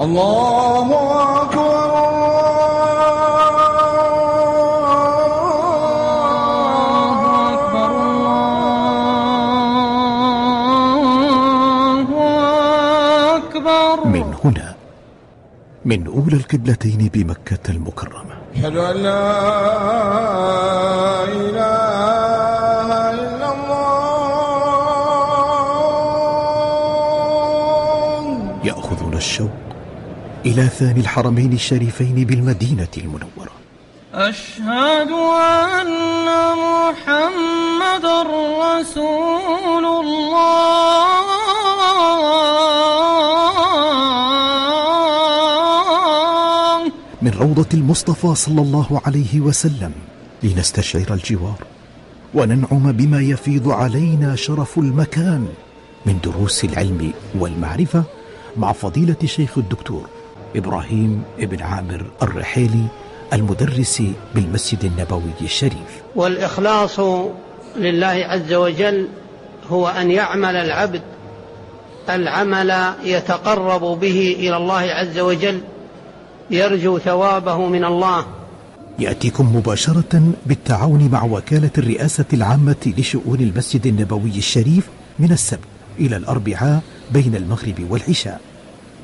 الله أكبر. الله أكبر. الله أكبر من هنا من أولى القبلتين بمكة المكرمة. أشهد أن لا إله إلا الله. يأخذنا الشوق إلى ثاني الحرمين الشريفين بالمدينة المنورة. أشهد أن محمد رسول الله. من روضة المصطفى صلى الله عليه وسلم لنستشعر الجوار وننعم بما يفيض علينا شرف المكان من دروس العلم والمعرفة مع فضيلة الشيخ الدكتور إبراهيم ابن عامر الرحيلي المدرس بالمسجد النبوي الشريف. والإخلاص لله عز وجل هو أن يعمل العبد العمل يتقرب به إلى الله عز وجل يرجو ثوابه من الله. يأتيكم مباشرة بالتعاون مع وكالة الرئاسة العامة لشؤون المسجد النبوي الشريف من السبت إلى الأربعاء بين المغرب والعشاء.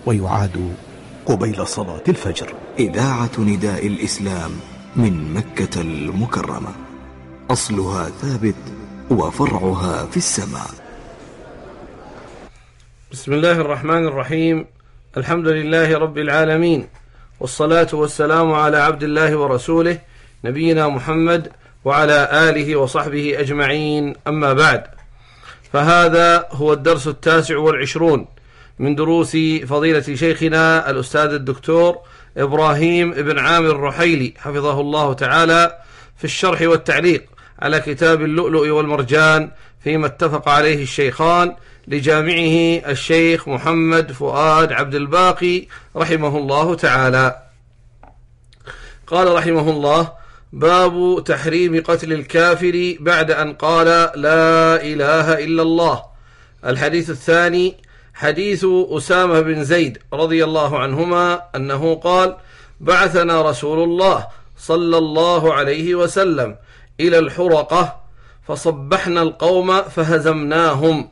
ويعاد قبيل صلاة الفجر. إذاعة نداء الإسلام من مكة المكرمة. أصلها ثابت وفرعها في السماء. بسم الله الرحمن الرحيم. الحمد لله رب العالمين. والصلاة والسلام على عبد الله ورسوله نبينا محمد وعلى آله وصحبه أجمعين. أما بعد فهذا هو الدرس التاسع والعشرون. من دروس فضيلة شيخنا الأستاذ الدكتور إبراهيم بن عامر الرحيلي حفظه الله تعالى في الشرح والتعليق على كتاب اللؤلؤ والمرجان فيما اتفق عليه الشيخان لجامعه الشيخ محمد فؤاد عبد الباقي رحمه الله تعالى. قال رحمه الله باب تحريم قتل الكافر بعد أن قال لا إله إلا الله. الحديث الثاني حديث أسامة بن زيد رضي الله عنهما أنه قال بعثنا رسول الله صلى الله عليه وسلم إلى الحرقة فصبحنا القوم فهزمناهم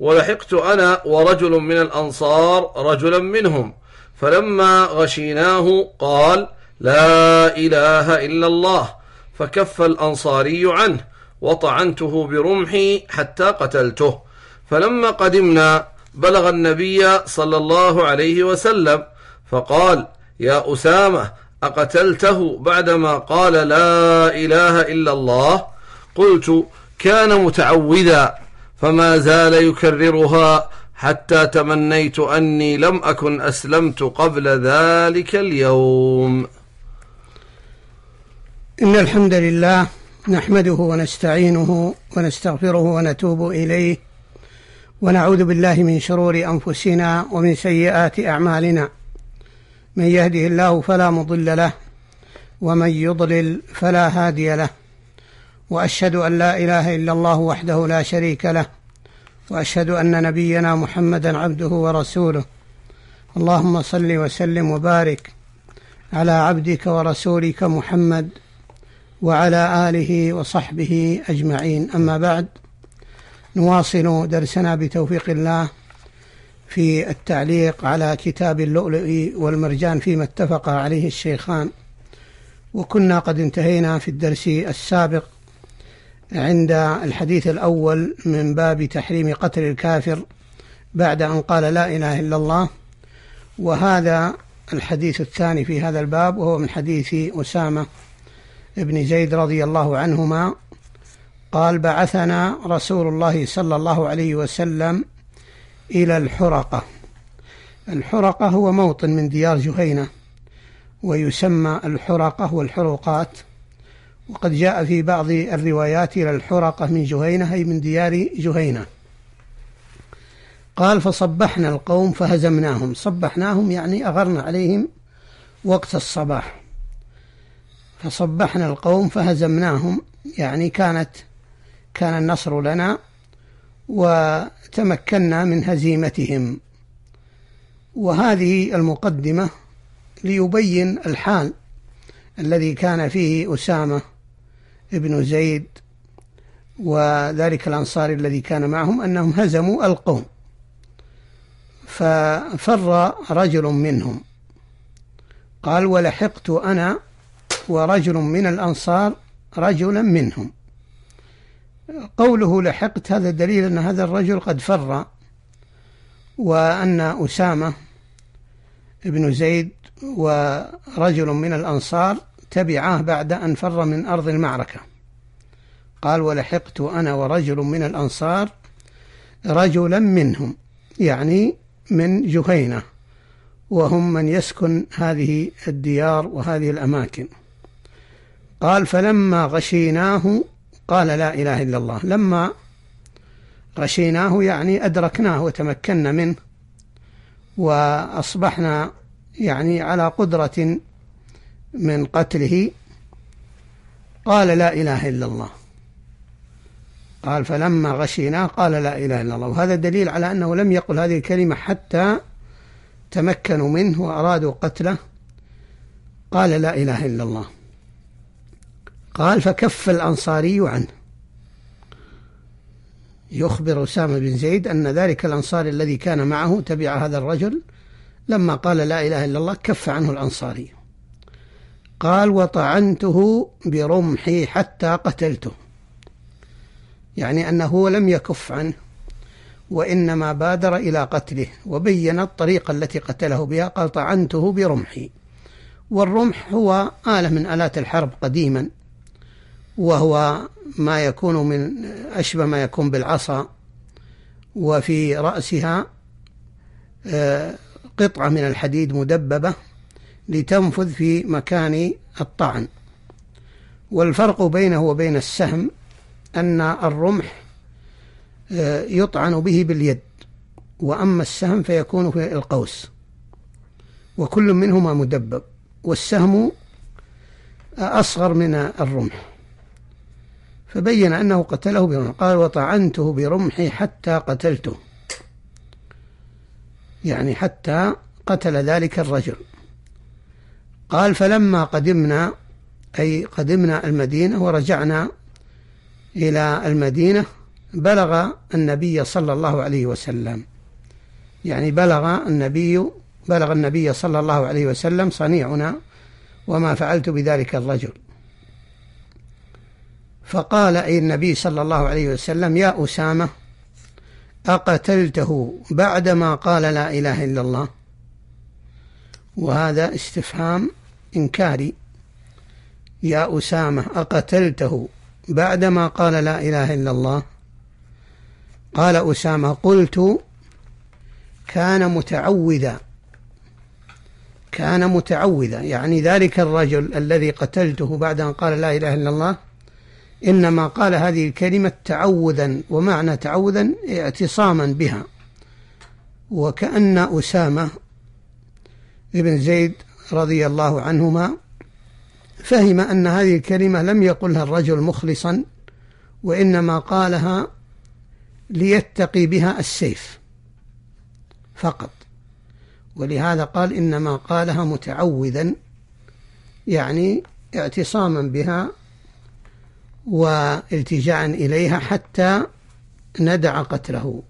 ولحقت أنا ورجل من الأنصار رجلا منهم فلما غشيناه قال لا إله إلا الله فكف الأنصاري عنه وطعنته برمحي حتى قتلته فلما قدمنا بلغ النبي صلى الله عليه وسلم فقال يا أسامة أقتلته بعدما قال لا إله إلا الله؟ قلت كان متعوذا فما زال يكررها حتى تمنيت أني لم أكن أسلمت قبل ذلك اليوم. إن الحمد لله نحمده ونستعينه ونستغفره ونتوب إليه ونعوذ بالله من شرور أنفسنا ومن سيئات أعمالنا. من يهده الله فلا مضل له ومن يضلل فلا هادي له. وأشهد أن لا إله إلا الله وحده لا شريك له وأشهد أن نبينا محمدا عبده ورسوله. اللهم صل وسلم وبارك على عبدك ورسولك محمد وعلى آله وصحبه أجمعين. أما بعد نواصل درسنا بتوفيق الله في التعليق على كتاب اللؤلؤ والمرجان فيما اتفق عليه الشيخان. وكنا قد انتهينا في الدرس السابق عند الحديث الأول من باب تحريم قتل الكافر بعد أن قال لا إله إلا الله. وهذا الحديث الثاني في هذا الباب وهو من حديث أسامة بن زيد رضي الله عنهما قال بعثنا رسول الله صلى الله عليه وسلم إلى الحرقة. الحرقة هو موطن من ديار جهينة ويسمى الحرقة والحروقات. وقد جاء في بعض الروايات إلى الحرقة من جهينة أي من ديار جهينة. قال فصبحنا القوم فهزمناهم. صبحناهم يعني أغرنا عليهم وقت الصباح. فصبحنا القوم فهزمناهم يعني كانت كان النصر لنا وتمكنا من هزيمتهم. وهذه المقدمة ليبين الحال الذي كان فيه أسامة ابن زيد وذلك الأنصاري الذي كان معهم أنهم هزموا القوم. ففر رجل منهم. قال ولحقت أنا ورجل من الأنصار رجلا منهم. قوله لحقت هذا دليل أن هذا الرجل قد فر وأن أسامة ابن زيد ورجل من الأنصار تبعاه بعد أن فر من أرض المعركة. قال ولحقت أنا ورجل من الأنصار رجلا منهم يعني من جهينة وهم من يسكن هذه الديار وهذه الأماكن. قال فلما غشيناه قال لا إله إلا الله. لما غشيناه يعني أدركناه وتمكنا منه وأصبحنا يعني على قدرة من قتله. قال لا إله إلا الله. قال فلما غشيناه قال لا إله إلا الله. وهذا دليل على أنه لم يقل هذه الكلمة حتى تمكنوا منه وأرادوا قتله. قال لا إله إلا الله. قال فكف الأنصاري عنه. يخبر أسامة بن زيد أن ذلك الأنصاري الذي كان معه تبع هذا الرجل لما قال لا إله إلا الله كف عنه الأنصاري. قال وطعنته برمحي حتى قتلته. يعني أنه لم يكف عنه وإنما بادر إلى قتله وبين الطريقة التي قتله بها قال طعنته برمحي. والرمح هو آلة من آلات الحرب قديما. وهو ما يكون من أشبه ما يكون بالعصا وفي رأسها آه، قطعة من الحديد مدببة لتنفذ في مكان الطعن. والفرق بينه وبين السهم أن الرمح آه، يطعن به باليد وأما السهم فيكون في القوس وكل منهما مدبب والسهم أصغر من الرمح. فبين أنه قتله برمح قال وطعنته برمحي حتى قتلته. يعني حتى قتل ذلك الرجل. قال فلما قدمنا أي قدمنا المدينة ورجعنا إلى المدينة بلغ النبي صلى الله عليه وسلم. يعني بلغ النبي بلغ النبي صلى الله عليه وسلم صنيعنا وما فعلت بذلك الرجل. فقال أي النبي صلى الله عليه وسلم يا أسامة أقتلته بعدما قال لا إله إلا الله. وهذا استفهام إنكاري. يا أسامة أقتلته بعدما قال لا إله إلا الله. قال أسامة قلت كان متعوذا كان متعوذا. يعني ذلك الرجل الذي قتلته بعد أن قال لا إله إلا الله إنما قال هذه الكلمة تعوذا ومعنى تعوذا اعتصاما بها. وكأن أسامة ابن زيد رضي الله عنهما فهم أن هذه الكلمة لم يقلها الرجل مخلصا وإنما قالها ليتقي بها السيف فقط. ولهذا قال إنما قالها متعوذا يعني اعتصاما بها والتجاء إليها حتى ندع قتله.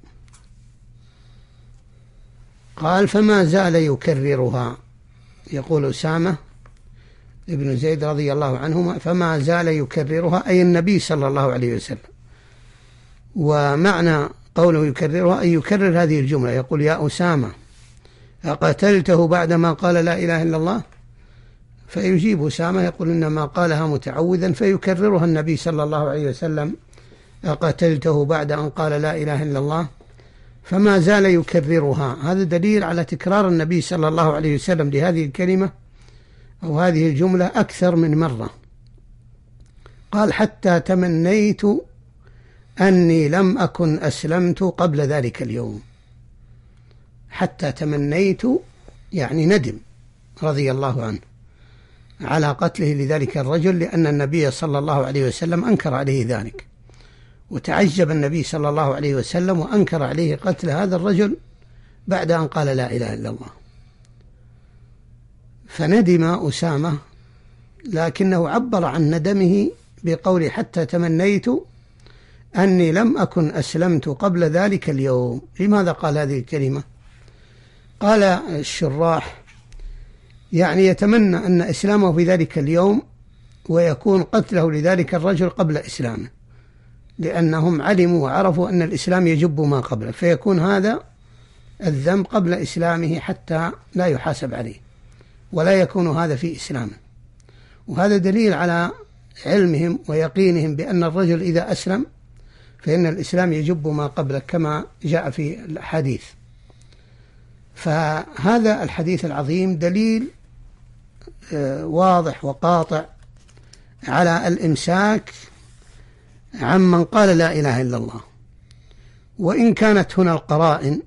قال فما زال يكررها. يقول أسامة ابن زيد رضي الله عنهما فما زال يكررها أي النبي صلى الله عليه وسلم. ومعنى قوله يكررها أي يكرر هذه الجملة. يقول يا أسامة أقتلته بعدما قال لا إله إلا الله؟ فيجيب أسامة يقول إنما قالها متعوذا فيكررها النبي صلى الله عليه وسلم. أقتلته بعد أن قال لا إله إلا الله. فما زال يكررها. هذا دليل على تكرار النبي صلى الله عليه وسلم لهذه الكلمة أو هذه الجملة أكثر من مرة. قال حتى تمنيت أني لم أكن أسلمت قبل ذلك اليوم. حتى تمنيت يعني ندم رضي الله عنه. على قتله لذلك الرجل لأن النبي صلى الله عليه وسلم أنكر عليه ذلك. وتعجب النبي صلى الله عليه وسلم وأنكر عليه قتل هذا الرجل بعد أن قال لا إله إلا الله. فندم أسامة لكنه عبر عن ندمه بقول حتى تمنيت أني لم أكن أسلمت قبل ذلك اليوم. لماذا قال هذه الكلمة؟ قال الشراح يعني يتمنى أن إسلامه في ذلك اليوم ويكون قتله لذلك الرجل قبل إسلامه لأنهم علموا وعرفوا أن الإسلام يجب ما قبله فيكون هذا الذنب قبل إسلامه حتى لا يحاسب عليه ولا يكون هذا في إسلامه. وهذا دليل على علمهم ويقينهم بأن الرجل إذا أسلم فإن الإسلام يجب ما قبله كما جاء في الحديث. فهذا الحديث العظيم دليل واضح وقاطع على الإمساك عمن قال لا إله إلا الله. وإن كانت هنا القرائن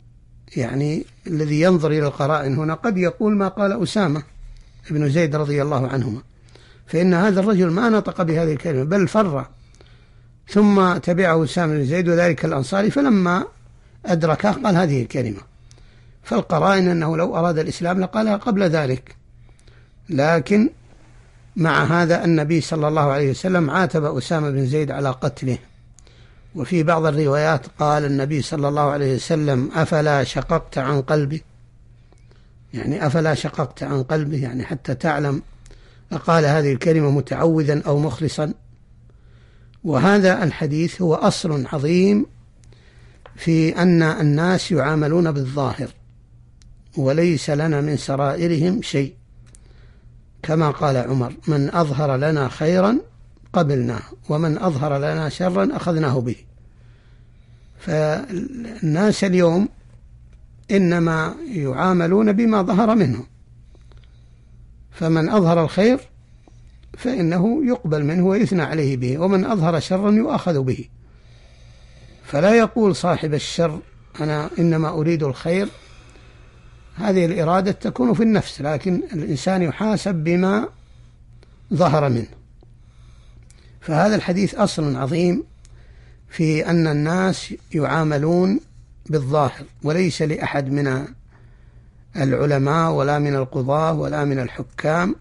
يعني الذي ينظر إلى القرائن هنا قد يقول ما قال أسامة بن زيد رضي الله عنهما. فإن هذا الرجل ما نطق بهذه الكلمة بل فر ثم تبعه أسامة بن زيد وذلك الأنصاري فلما أدركه قال هذه الكلمة. فالقرائن أنه لو أراد الإسلام لقالها قبل ذلك. لكن مع هذا النبي صلى الله عليه وسلم عاتب أسامة بن زيد على قتله. وفي بعض الروايات قال النبي صلى الله عليه وسلم أفلا شققت عن قلبي؟ يعني أفلا شققت عن قلبه يعني حتى تعلم أقال هذه الكلمة متعوذا أو مخلصا. وهذا الحديث هو أصل عظيم في أن الناس يعاملون بالظاهر وليس لنا من سرائرهم شيء. كما قال عمر من أظهر لنا خيرا قبلناه ومن أظهر لنا شرا أخذناه به. فالناس اليوم إنما يعاملون بما ظهر منهم. فمن أظهر الخير فإنه يقبل منه ويثنى عليه به ومن أظهر شرا يؤخذ به. فلا يقول صاحب الشر أنا إنما أريد الخير هذه الإرادة تكون في النفس لكن الإنسان يحاسب بما ظهر منه. فهذا الحديث أصل عظيم في أن الناس يعاملون بالظاهر وليس لأحد من العلماء ولا من القضاة ولا من الحكام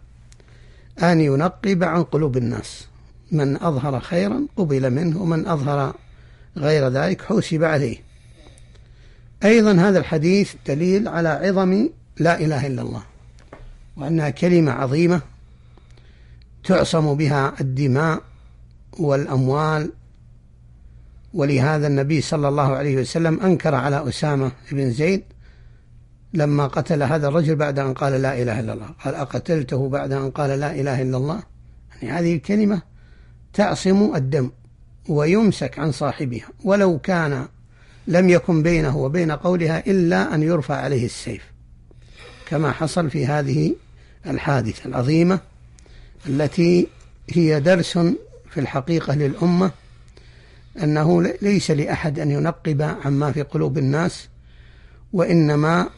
أن ينقب عن قلوب الناس. من أظهر خيرا قبل منه ومن أظهر غير ذلك حوسب عليه. أيضا هذا الحديث دليل على عظم لا إله إلا الله وأنها كلمة عظيمة تعصم بها الدماء والأموال. ولهذا النبي صلى الله عليه وسلم أنكر على أسامة بن زيد لما قتل هذا الرجل بعد أن قال لا إله إلا الله. قال أقتلته بعد أن قال لا إله إلا الله؟ يعني هذه الكلمة تعصم الدم ويمسك عن صاحبها. ولو كان لم يكن بينه وبين قولها إلا أن يرفع عليه السيف كما حصل في هذه الحادثة العظيمة التي هي درس في الحقيقة للأمة أنه ليس لأحد أن ينقب عما في قلوب الناس وإنما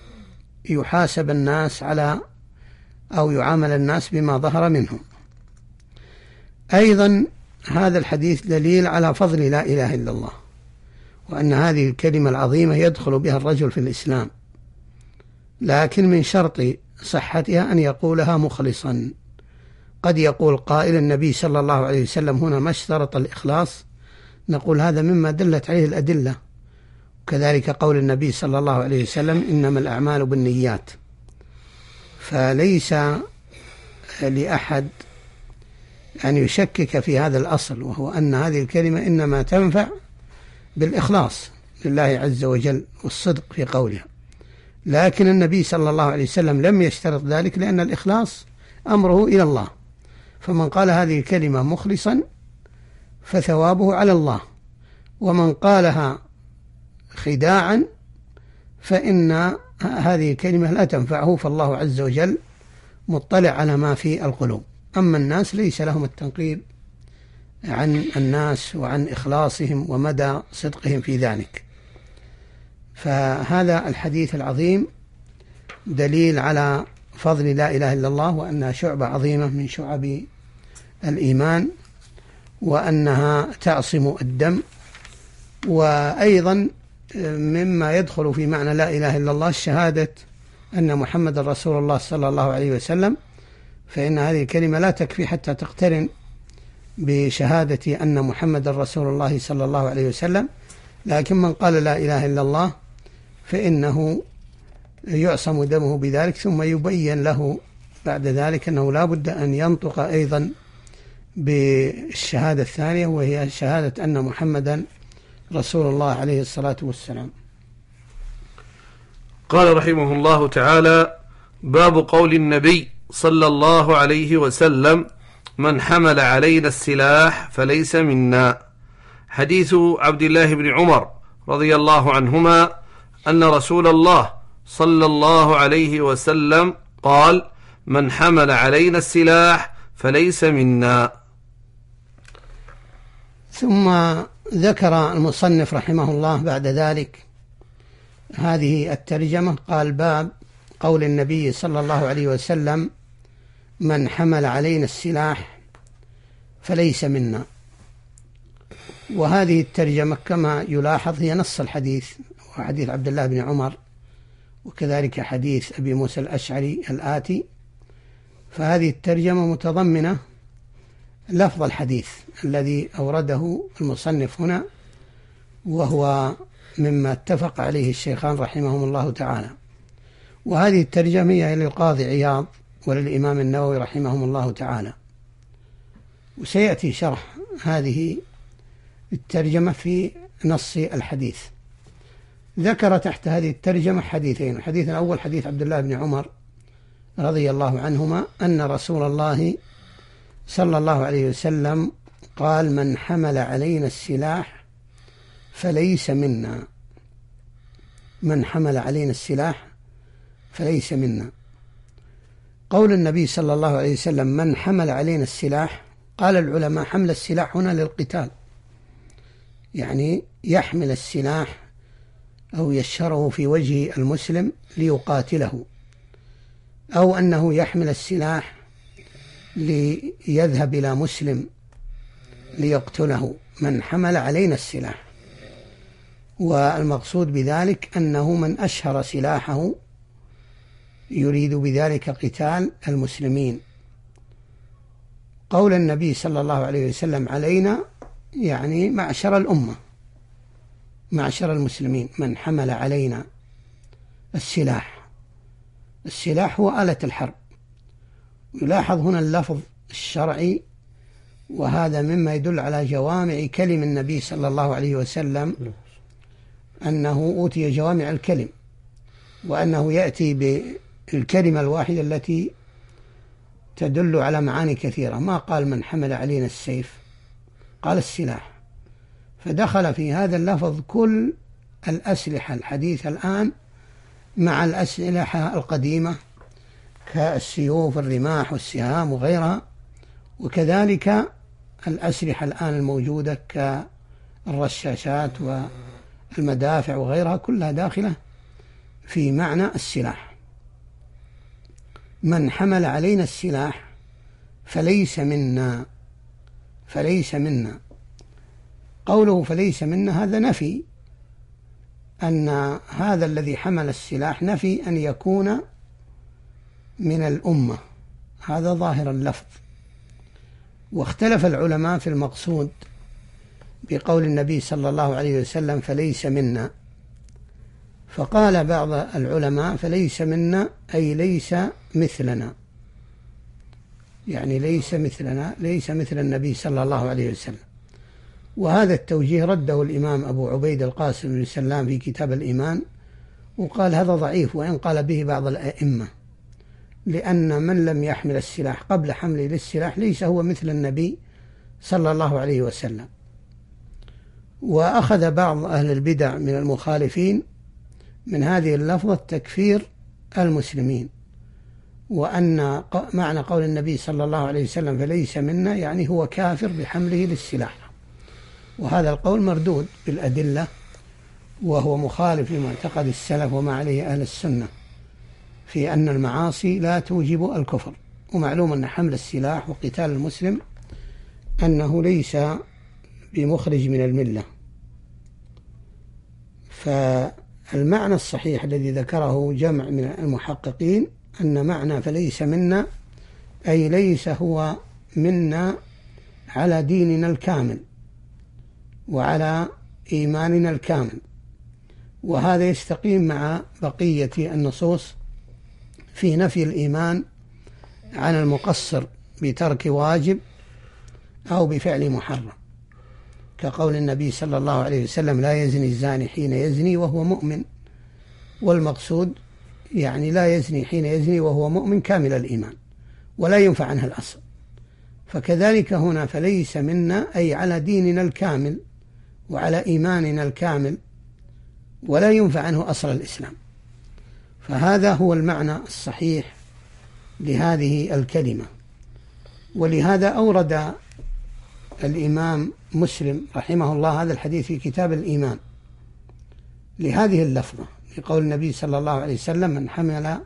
يحاسب الناس على أو يعامل الناس بما ظهر منهم. أيضا هذا الحديث دليل على فضل لا إله إلا الله. وأن هذه الكلمة العظيمة يدخل بها الرجل في الإسلام. لكن من شرط صحتها أن يقولها مخلصا. قد يقول قائل النبي صلى الله عليه وسلم هنا ما اشترط الإخلاص؟ نقول هذا مما دلت عليه الأدلة. وكذلك قول النبي صلى الله عليه وسلم إنما الأعمال بالنيات. فليس لأحد أن يشكك في هذا الأصل وهو أن هذه الكلمة إنما تنفع بالإخلاص لله عز وجل والصدق في قولها لكن النبي صلى الله عليه وسلم لم يشترط ذلك لأن الإخلاص أمره إلى الله. فمن قال هذه الكلمة مخلصا فثوابه على الله. ومن قالها خداعا فإن هذه الكلمة لا تنفعه فالله عز وجل مطلع على ما في القلوب. أما الناس ليس لهم التنقيب عن الناس وعن إخلاصهم ومدى صدقهم في ذلك. فهذا الحديث العظيم دليل على فضل لا إله إلا الله وأنها شعبة عظيمة من شعب الإيمان وأنها تعصم الدم وأيضا مما يدخل في معنى لا إله إلا الله شهادة أن محمد رسول الله صلى الله عليه وسلم فإن هذه الكلمة لا تكفي حتى تقترن بشهادة أن محمد رسول الله صلى الله عليه وسلم لكن من قال لا إله إلا الله فإنه يعصم دمه بذلك ثم يبين له بعد ذلك أنه لا بد أن ينطق أيضا بالشهادة الثانية وهي شهادة أن محمدا رسول الله عليه الصلاة والسلام. قال رحمه الله تعالى باب قول النبي صلى الله عليه وسلم من حمل علينا السلاح فليس منا. حديث عبد الله بن عمر رضي الله عنهما أن رسول الله صلى الله عليه وسلم قال من حمل علينا السلاح فليس منا. ثم ذكر المصنف رحمه الله بعد ذلك هذه الترجمة قال باب قول النبي صلى الله عليه وسلم من حمل علينا السلاح فليس منا. وهذه الترجمة كما يلاحظ هي نص الحديث وحديث عبد الله بن عمر وكذلك حديث أبي موسى الأشعري الآتي. فهذه الترجمة متضمنة لفظ الحديث الذي أورده المصنف هنا وهو مما اتفق عليه الشيخان رحمهم الله تعالى. وهذه الترجمة هي للقاضي عياض وللإمام النووي رحمهم الله تعالى. وسيأتي شرح هذه الترجمة في نص الحديث. ذكر تحت هذه الترجمة حديثين. الحديث الأول حديث عبد الله بن عمر رضي الله عنهما أن رسول الله صلى الله عليه وسلم قال من حمل علينا السلاح فليس منا. من حمل علينا السلاح فليس منا. قول النبي صلى الله عليه وسلم من حمل علينا السلاح قال العلماء حمل السلاح هنا للقتال. يعني يحمل السلاح أو يشره في وجه المسلم ليقاتله أو أنه يحمل السلاح ليذهب إلى مسلم ليقتله. من حمل علينا السلاح والمقصود بذلك أنه من أشهر سلاحه يريد بذلك قتال المسلمين. قول النبي صلى الله عليه وسلم علينا يعني معشر الأمة معشر المسلمين. من حمل علينا السلاح السلاح هو آلة الحرب. يلاحظ هنا اللفظ الشرعي وهذا مما يدل على جوامع كلم النبي صلى الله عليه وسلم أنه أوتي جوامع الكلم وأنه يأتي بالكلمة الواحدة التي تدل على معاني كثيرة. ما قال من حمل علينا السيف؟ قال السلاح. فدخل في هذا اللفظ كل الأسلحة الحديثة الآن مع الأسلحة القديمة كالسيوف الرماح والسهام وغيرها وكذلك الأسلحة الآن الموجودة كالرشاشات والمدافع وغيرها كلها داخلة في معنى السلاح. من حمل علينا السلاح فليس منا فليس منا. قوله فليس منا هذا نفي أن هذا الذي حمل السلاح نفي أن يكون من الأمة. هذا ظاهر اللفظ. واختلف العلماء في المقصود بقول النبي صلى الله عليه وسلم فليس منا. فقال بعض العلماء فليس منا أي ليس مثلنا. يعني ليس مثلنا ليس مثل النبي صلى الله عليه وسلم. وهذا التوجيه رده الإمام أبو عبيد القاسم بن سلام في كتاب الإيمان وقال هذا ضعيف وإن قال به بعض الأئمة. لأن من لم يحمل السلاح قبل حمله للسلاح ليس هو مثل النبي صلى الله عليه وسلم. وأخذ بعض أهل البدع من المخالفين من هذه اللفظة تكفير المسلمين. وأن معنى قول النبي صلى الله عليه وسلم فليس منا يعني هو كافر بحمله للسلاح. وهذا القول مردود بالأدلة وهو مخالف لمعتقد السلف وما عليه أهل السنة في أن المعاصي لا توجب الكفر. ومعلوم أن حمل السلاح وقتال المسلم أنه ليس بمخرج من الملة. فالمعنى الصحيح الذي ذكره جمع من المحققين أن معنى فليس منا أي ليس هو منا على ديننا الكامل وعلى إيماننا الكامل. وهذا يستقيم مع بقية النصوص في نفي الإيمان عن المقصر بترك واجب أو بفعل محرم. كقول النبي صلى الله عليه وسلم لا يزني الزاني حين يزني وهو مؤمن. والمقصود يعني لا يزني حين يزني وهو مؤمن كامل الإيمان ولا ينفع عنها الأصل. فكذلك هنا فليس منا أي على ديننا الكامل وعلى إيماننا الكامل ولا ينفع عنه أصل الإسلام. فهذا هو المعنى الصحيح لهذه الكلمة. ولهذا أورد الإمام مسلم رحمه الله هذا الحديث في كتاب الإيمان لهذه اللفظة. لقول النبي صلى الله عليه وسلم من حمل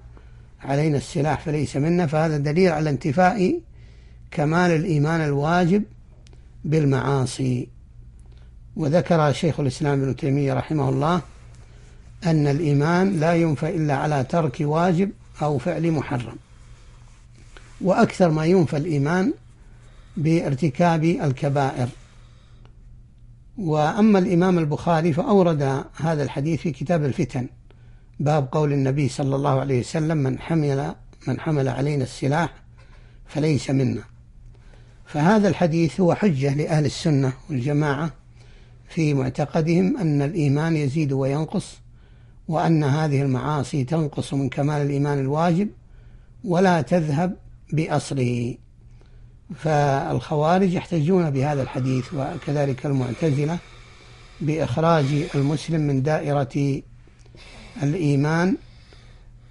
علينا السلاح فليس منا. فهذا دليل على انتفاء كمال الإيمان الواجب بالمعاصي. وذكر شيخ الإسلام ابن تيمية رحمه الله أن الإيمان لا ينفى إلا على ترك واجب أو فعل محرم. وأكثر ما ينفى الإيمان بارتكاب الكبائر. وأما الإمام البخاري فأورد هذا الحديث في كتاب الفتن. باب قول النبي صلى الله عليه وسلم من حمل من حمل علينا السلاح فليس منا. فهذا الحديث هو حجة لأهل السنة والجماعة في معتقدهم أن الإيمان يزيد وينقص وأن هذه المعاصي تنقص من كمال الإيمان الواجب ولا تذهب بأصله. فالخوارج يحتجون بهذا الحديث وكذلك المعتزلة بإخراج المسلم من دائرة الإيمان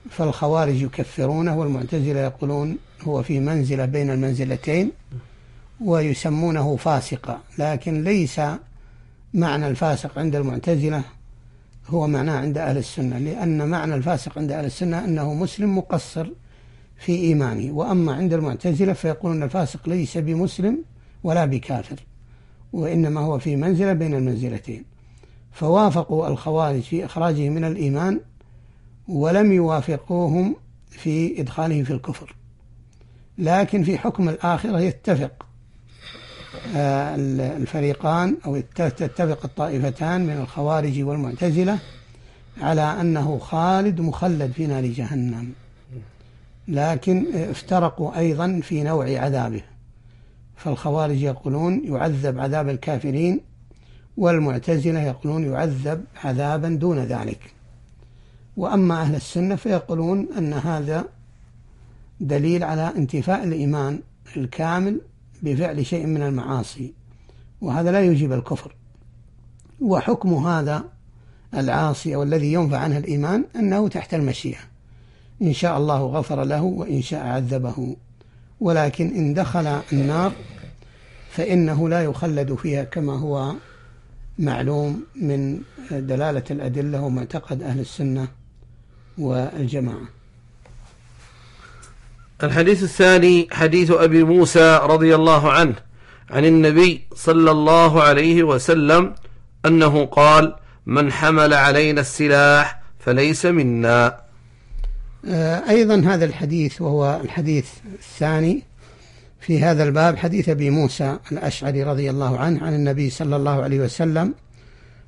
فالخوارج يكفرونه والمعتزلة يقولون هو في منزلة بين المنزلتين ويسمونه فاسقا لكن ليس معنى الفاسق عند المعتزلة هو معناه عند أهل السنة لأن معنى الفاسق عند أهل السنة أنه مسلم مقصر في إيمانه وأما عند المعتزلة فيقولون الفاسق ليس بمسلم ولا بكافر وإنما هو في منزلة بين المنزلتين. فوافقوا الخوارج في إخراجه من الإيمان ولم يوافقوهم في إدخاله في الكفر. لكن في حكم الآخرة يتفق آه، الفريقان أو تتفق الطائفتان من الخوارج والمعتزلة على أنه خالد مخلد في نار جهنم. لكن افترقوا أيضا في نوع عذابه. فالخوارج يقولون يعذب عذاب الكافرين والمعتزلة يقولون يعذب عذابا دون ذلك. وأما أهل السنة فيقولون أن هذا دليل على انتفاء الإيمان الكامل بفعل شيء من المعاصي وهذا لا يجيب الكفر. وحكم هذا العاصي أو الذي ينفع عنه الإيمان أنه تحت المشيئة. إن شاء الله غفر له وإن شاء عذبه. ولكن إن دخل النار فإنه لا يخلد فيها كما هو معلوم من دلالة الأدلة ومعتقد أهل السنة والجماعة. الحديث الثاني حديث أبي موسى رضي الله عنه عن النبي صلى الله عليه وسلم أنه قال من حمل علينا السلاح فليس منا. آه، أيضا هذا الحديث وهو الحديث الثاني في هذا الباب حديث أبي موسى الأشعري رضي الله عنه عن النبي صلى الله عليه وسلم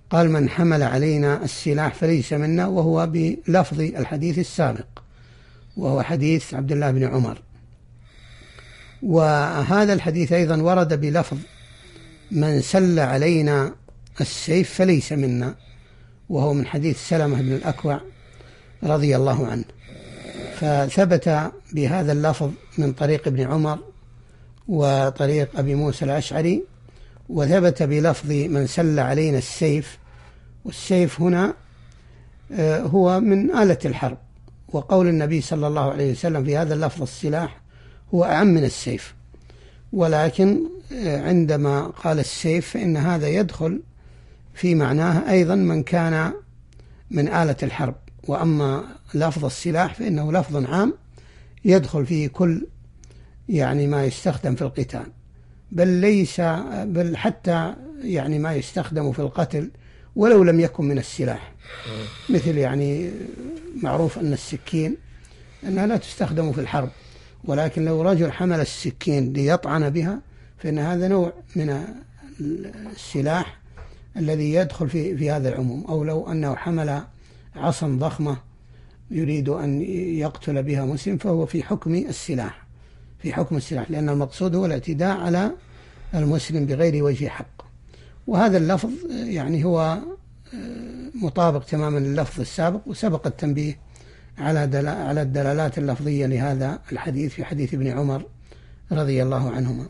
قال من حمل علينا السلاح فليس منا وهو بلفظ الحديث السابق وهو حديث عبد الله بن عمر. وهذا الحديث أيضا ورد بلفظ من سل علينا السيف فليس منا وهو من حديث سلمة بن الأكوع رضي الله عنه. فثبت بهذا اللفظ من طريق ابن عمر وطريق أبي موسى الأشعري وثبت بلفظ من سل علينا السيف والسيف هنا آه، هو من آلة الحرب. وقول النبي صلى الله عليه وسلم في هذا اللفظ السلاح هو أعم من السيف. ولكن آه، عندما قال السيف فإن هذا يدخل في معناه أيضا من كان من آلة الحرب. وأما لفظ السلاح فإنه لفظ عام يدخل فيه كل يعني ما يستخدم في القتال بل ليس بل حتى يعني ما يستخدم في القتل ولو لم يكن من السلاح. مثل يعني معروف أن السكين أنها لا تستخدم في الحرب ولكن لو رجل حمل السكين ليطعن بها فإن هذا نوع من السلاح الذي يدخل في في هذا العموم. أو لو أنه حمل عصا ضخمة يريد أن يقتل بها مسلم فهو في حكم السلاح. في حكم السلاح لأن المقصود هو الاعتداء على المسلم بغير وجه حق. وهذا اللفظ يعني هو مطابق تماما لللفظ السابق وسبق التنبيه على على الدلالات اللفظية لهذا الحديث في حديث ابن عمر رضي الله عنهما.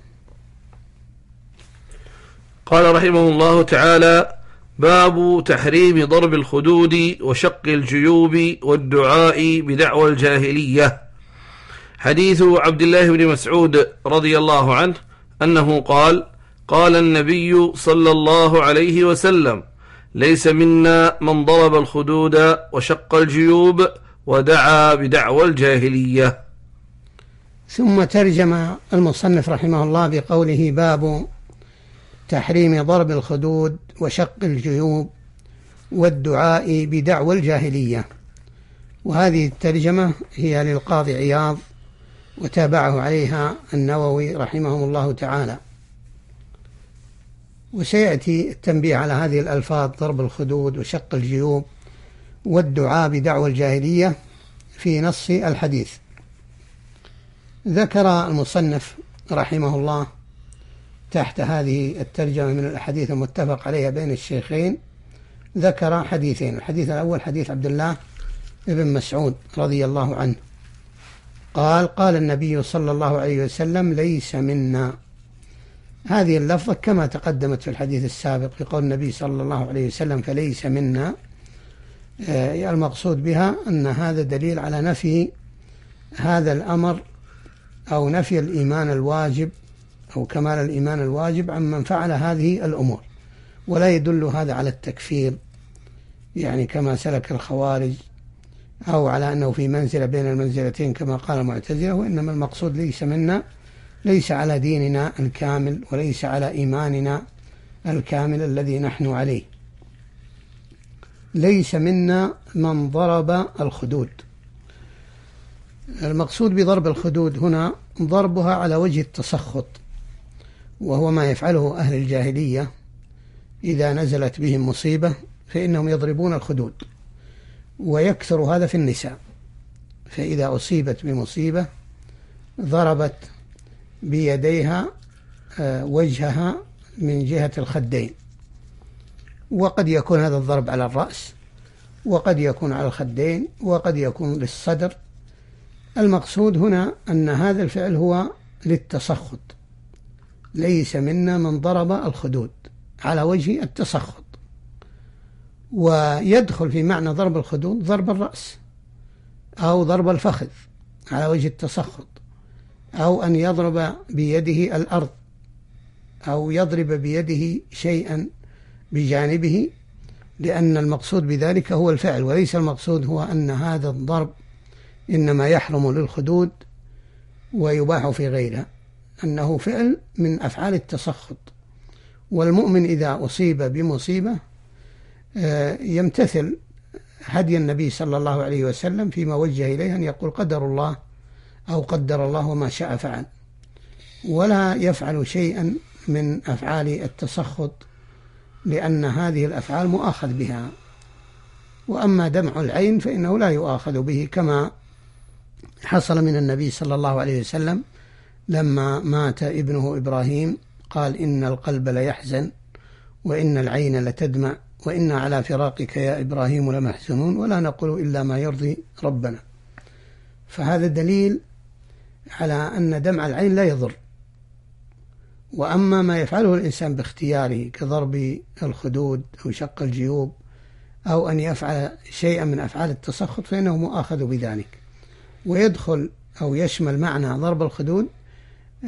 قال رحمه الله تعالى باب تحريم ضرب الخدود وشق الجيوب والدعاء بدعوى الجاهلية. حديث عبد الله بن مسعود رضي الله عنه أنه قال قال النبي صلى الله عليه وسلم ليس منا من ضرب الخدود وشق الجيوب ودعا بدعوى الجاهلية. ثم ترجم المصنف رحمه الله بقوله باب تحريم ضرب الخدود وشق الجيوب والدعاء بدعوى الجاهلية. وهذه الترجمة هي للقاضي عياض وتابعه عليها النووي رحمهم الله تعالى. وسيأتي التنبيه على هذه الألفاظ ضرب الخدود وشق الجيوب والدعاء بدعوى الجاهلية في نص الحديث. ذكر المصنف رحمه الله تحت هذه الترجمة من الأحاديث المتفق عليها بين الشيخين ذكر حديثين الحديث الأول حديث عبد الله بن مسعود رضي الله عنه. قال قال النبي صلى الله عليه وسلم ليس منا. هذه اللفظة كما تقدمت في الحديث السابق في قول النبي صلى الله عليه وسلم فليس منا. آه، المقصود بها أن هذا دليل على نفي هذا الأمر أو نفي الإيمان الواجب أو كمال الإيمان الواجب عمن فعل هذه الأمور. ولا يدل هذا على التكفير يعني كما سلك الخوارج أو على أنه في منزلة بين المنزلتين كما قال المعتزلة وإنما المقصود ليس منا ليس على ديننا الكامل وليس على إيماننا الكامل الذي نحن عليه. ليس منا من ضرب الخدود. المقصود بضرب الخدود هنا ضربها على وجه التسخط وهو ما يفعله أهل الجاهلية إذا نزلت بهم مصيبة فإنهم يضربون الخدود. ويكثر هذا في النساء. فإذا أصيبت بمصيبة ضربت بيديها آه، وجهها من جهة الخدين. وقد يكون هذا الضرب على الرأس وقد يكون على الخدين وقد يكون للصدر. المقصود هنا أن هذا الفعل هو للتسخط. ليس منا من ضرب الخدود على وجه التسخط. ويدخل في معنى ضرب الخدود ضرب الرأس أو ضرب الفخذ على وجه التسخط أو أن يضرب بيده الأرض أو يضرب بيده شيئا بجانبه لأن المقصود بذلك هو الفعل وليس المقصود هو أن هذا الضرب إنما يحرم للخدود ويباح في غيرها أنه فعل من أفعال التسخط. والمؤمن إذا أصيب بمصيبة يمتثل هدي النبي صلى الله عليه وسلم فيما وجه إليه أن يقول قدر الله أو قدر الله وما شاء فعل. ولا يفعل شيئا من أفعال التسخط لأن هذه الأفعال مؤاخذ بها. وأما دمع العين فإنه لا يؤاخذ به كما حصل من النبي صلى الله عليه وسلم لما مات ابنه إبراهيم قال إن القلب ليحزن وإن العين لتدمع. وإن على فراقك يا إبراهيم لمحزنون ولا نقول إلا ما يرضي ربنا. فهذا دليل على أن دمع العين لا يضر. وأما ما يفعله الإنسان باختياره كضرب الخدود أو شق الجيوب أو أن يفعل شيئا من أفعال التسخط فإنه مؤاخذ بذلك. ويدخل أو يشمل معنى ضرب الخدود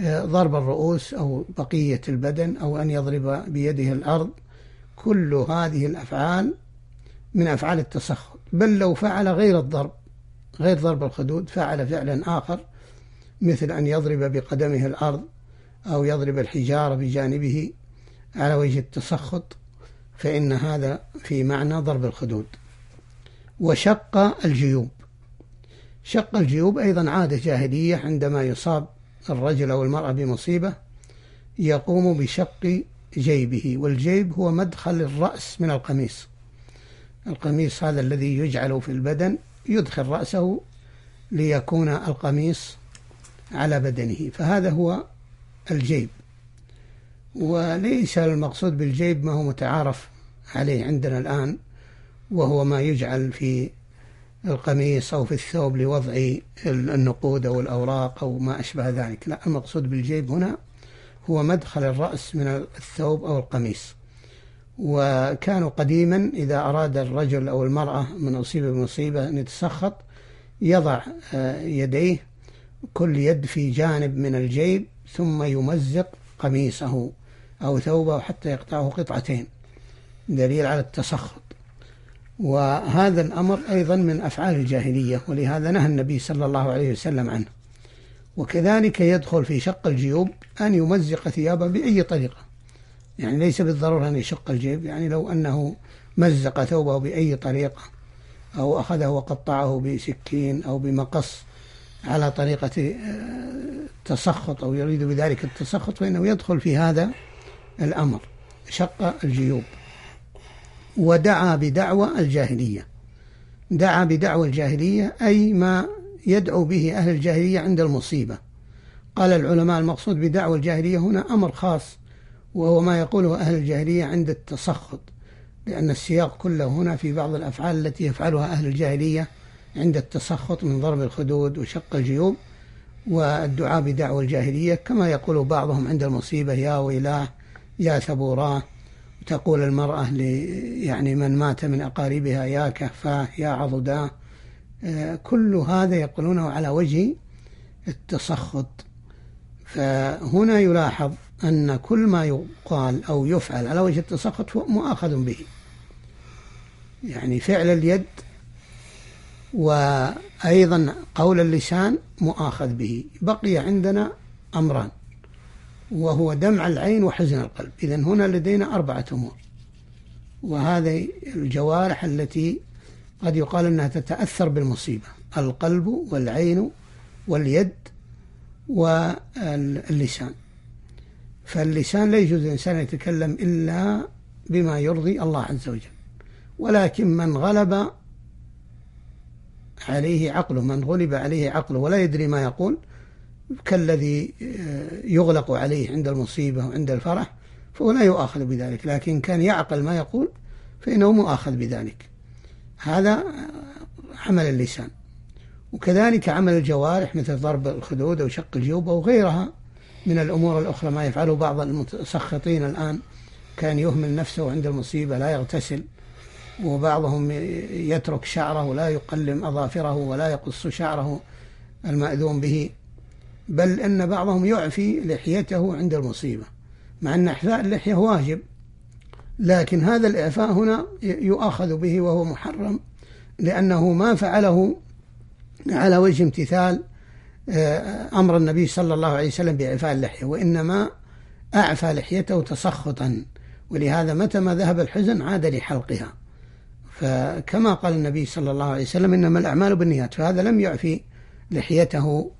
آه، ضرب الرؤوس أو بقية البدن أو أن يضرب بيده الأرض كل هذه الأفعال من أفعال التسخط. بل لو فعل غير الضرب غير ضرب الخدود فعل فعلا آخر مثل أن يضرب بقدمه الأرض أو يضرب الحجارة بجانبه على وجه التسخط فإن هذا في معنى ضرب الخدود. وشق الجيوب. شق الجيوب أيضا عادة جاهلية عندما يصاب الرجل أو المرأة بمصيبة يقوم بشق جيبه والجيب هو مدخل الرأس من القميص. القميص هذا الذي يجعل في البدن يدخل رأسه ليكون القميص على بدنه. فهذا هو الجيب. وليس المقصود بالجيب ما هو متعارف عليه عندنا الآن وهو ما يجعل في القميص أو في الثوب لوضع النقود أو الأوراق أو ما أشبه ذلك. لا المقصود بالجيب هنا هو مدخل الرأس من الثوب أو القميص. وكانوا قديما إذا أراد الرجل أو المرأة من أصيب بمصيبة أن يتسخط يضع آه، يديه كل يد في جانب من الجيب ثم يمزق قميصه أو ثوبه حتى يقطعه قطعتين دليل على التسخط. وهذا الأمر أيضا من أفعال الجاهلية ولهذا نهى النبي صلى الله عليه وسلم عنه. وكذلك يدخل في شق الجيوب أن يمزق ثيابه بأي طريقة. يعني ليس بالضرورة أن يشق الجيب يعني لو أنه مزق ثوبه بأي طريقة أو أخذه وقطعه بسكين أو بمقص على طريقة آه، تسخط أو يريد بذلك التسخط فإنه يدخل في هذا الأمر شق الجيوب. ودعا بدعوى الجاهلية. دعا بدعوى الجاهلية أي ما يدعو به أهل الجاهلية عند المصيبة. قال العلماء المقصود بدعوى الجاهلية هنا أمر خاص وهو ما يقوله أهل الجاهلية عند التسخط لأن السياق كله هنا في بعض الأفعال التي يفعلها أهل الجاهلية عند التسخط من ضرب الخدود وشق الجيوب والدعاء بدعوى الجاهلية كما يقول بعضهم عند المصيبة يا ويلاه يا ثبوراه. تقول المرأة يعني من مات من أقاربها يا كهفاه يا عضداه. كل هذا يقولونه على وجه التسخط. فهنا يلاحظ أن كل ما يقال أو يفعل على وجه التسخط هو مؤاخذ به. يعني فعل اليد وأيضا قول اللسان مؤاخذ به. بقي عندنا أمران وهو دمع العين وحزن القلب. إذا هنا لدينا أربعة أمور وهذه الجوارح التي قد يقال أنها تتأثر بالمصيبة القلب والعين واليد واللسان. فاللسان لا يجوز الإنسان يتكلم إلا بما يرضي الله عز وجل. ولكن من غلب عليه عقله من غلب عليه عقله ولا يدري ما يقول كالذي يغلق عليه عند المصيبة وعند الفرح فهو لا يؤاخذ بذلك. لكن كان يعقل ما يقول فإنه مؤاخذ بذلك. هذا عمل اللسان. وكذلك عمل الجوارح مثل ضرب الخدود أو شق الجيوب أو غيرها من الأمور الأخرى. ما يفعله بعض المتسخطين الآن. كان يهمل نفسه عند المصيبة لا يغتسل. وبعضهم يترك شعره ولا يقلم أظافره ولا يقص شعره المأذون به. بل أن بعضهم يعفي لحيته عند المصيبة. مع أن إحفاء اللحية واجب. لكن هذا الإعفاء هنا يؤخذ به وهو محرم لأنه ما فعله على وجه امتثال آه، أمر النبي صلى الله عليه وسلم بإعفاء اللحية وإنما أعفى لحيته تسخطا ولهذا متى ما ذهب الحزن عاد لحلقها. فكما قال النبي صلى الله عليه وسلم إنما الأعمال بالنيات فهذا لم يعفي لحيته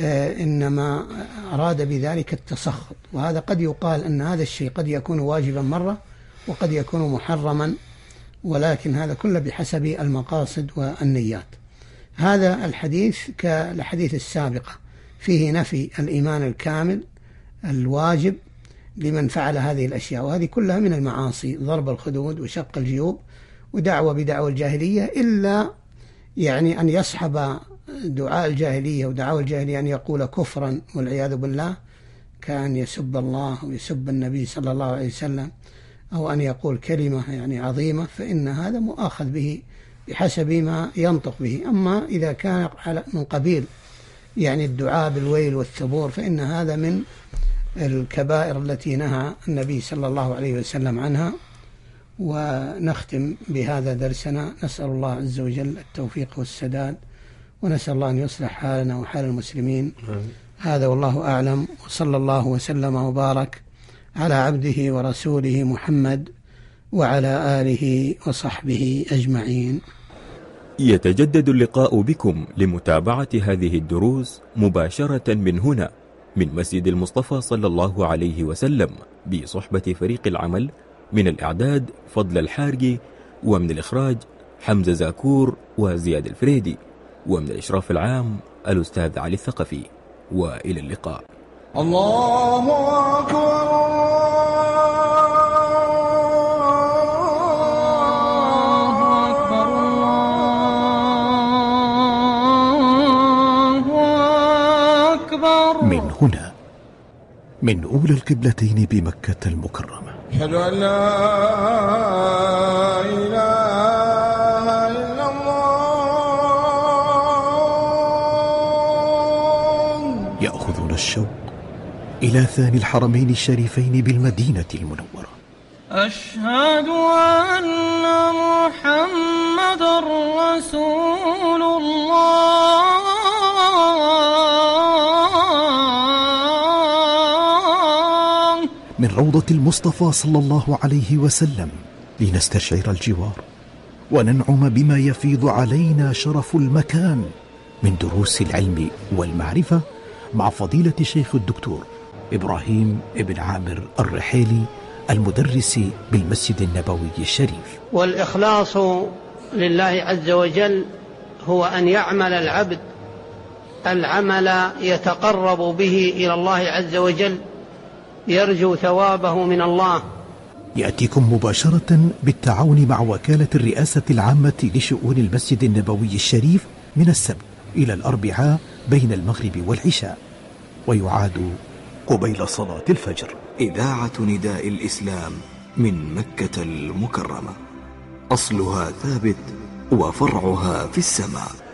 آه، إنما أراد بذلك التسخط. وهذا قد يقال أن هذا الشيء قد يكون واجبا مرة وقد يكون محرما ولكن هذا كله بحسب المقاصد والنيات. هذا الحديث كالحديث السابقة فيه نفي الإيمان الكامل الواجب لمن فعل هذه الأشياء وهذه كلها من المعاصي ضرب الخدود وشق الجيوب ودعوة بدعوة الجاهلية إلا يعني أن يصحب دعاء الجاهلية ودعاوى الجاهلية أن يقول كفرا والعياذ بالله كأن يسب الله ويسب النبي صلى الله عليه وسلم. أو أن يقول كلمة يعني عظيمة فإن هذا مؤاخذ به بحسب ما ينطق به. أما إذا كان من قبيل يعني الدعاء بالويل والثبور فإن هذا من الكبائر التي نهى النبي صلى الله عليه وسلم عنها. ونختم بهذا درسنا. نسأل الله عز وجل التوفيق والسداد ونسأل الله أن يصلح حالنا وحال المسلمين. هذا والله أعلم. وصلى الله وسلم وبارك على عبده ورسوله محمد وعلى آله وصحبه أجمعين. يتجدد اللقاء بكم لمتابعة هذه الدروس مباشرة من هنا من مسجد المصطفى صلى الله عليه وسلم بصحبة فريق العمل من الإعداد فضل الحارجي ومن الإخراج حمزة زاكور وزياد الفريدي ومن الإشراف العام الأستاذ علي الثقفي. وإلى اللقاء. الله أكبر الله أكبر الله أكبر. من هنا من أولى القبلتين بمكة المكرمة. أشهد أن لا إله إلا الله. يأخذنا الشوق إلى ثاني الحرمين الشريفين بالمدينة المنورة. أشهد أن محمد رسول الله. من روضة المصطفى صلى الله عليه وسلم لنستشعر الجوار وننعم بما يفيض علينا شرف المكان من دروس العلم والمعرفة مع فضيلة الشيخ الدكتور إبراهيم ابن عامر الرحيلي المدرس بالمسجد النبوي الشريف. والإخلاص لله عز وجل هو أن يعمل العبد العمل يتقرب به إلى الله عز وجل يرجو ثوابه من الله. يأتيكم مباشرة بالتعاون مع وكالة الرئاسة العامة لشؤون المسجد النبوي الشريف من السبت إلى الأربعاء بين المغرب والعشاء ويعاد قبيل صلاة الفجر. إذاعة نداء الإسلام من مكة المكرمة. أصلها ثابت وفرعها في السماء.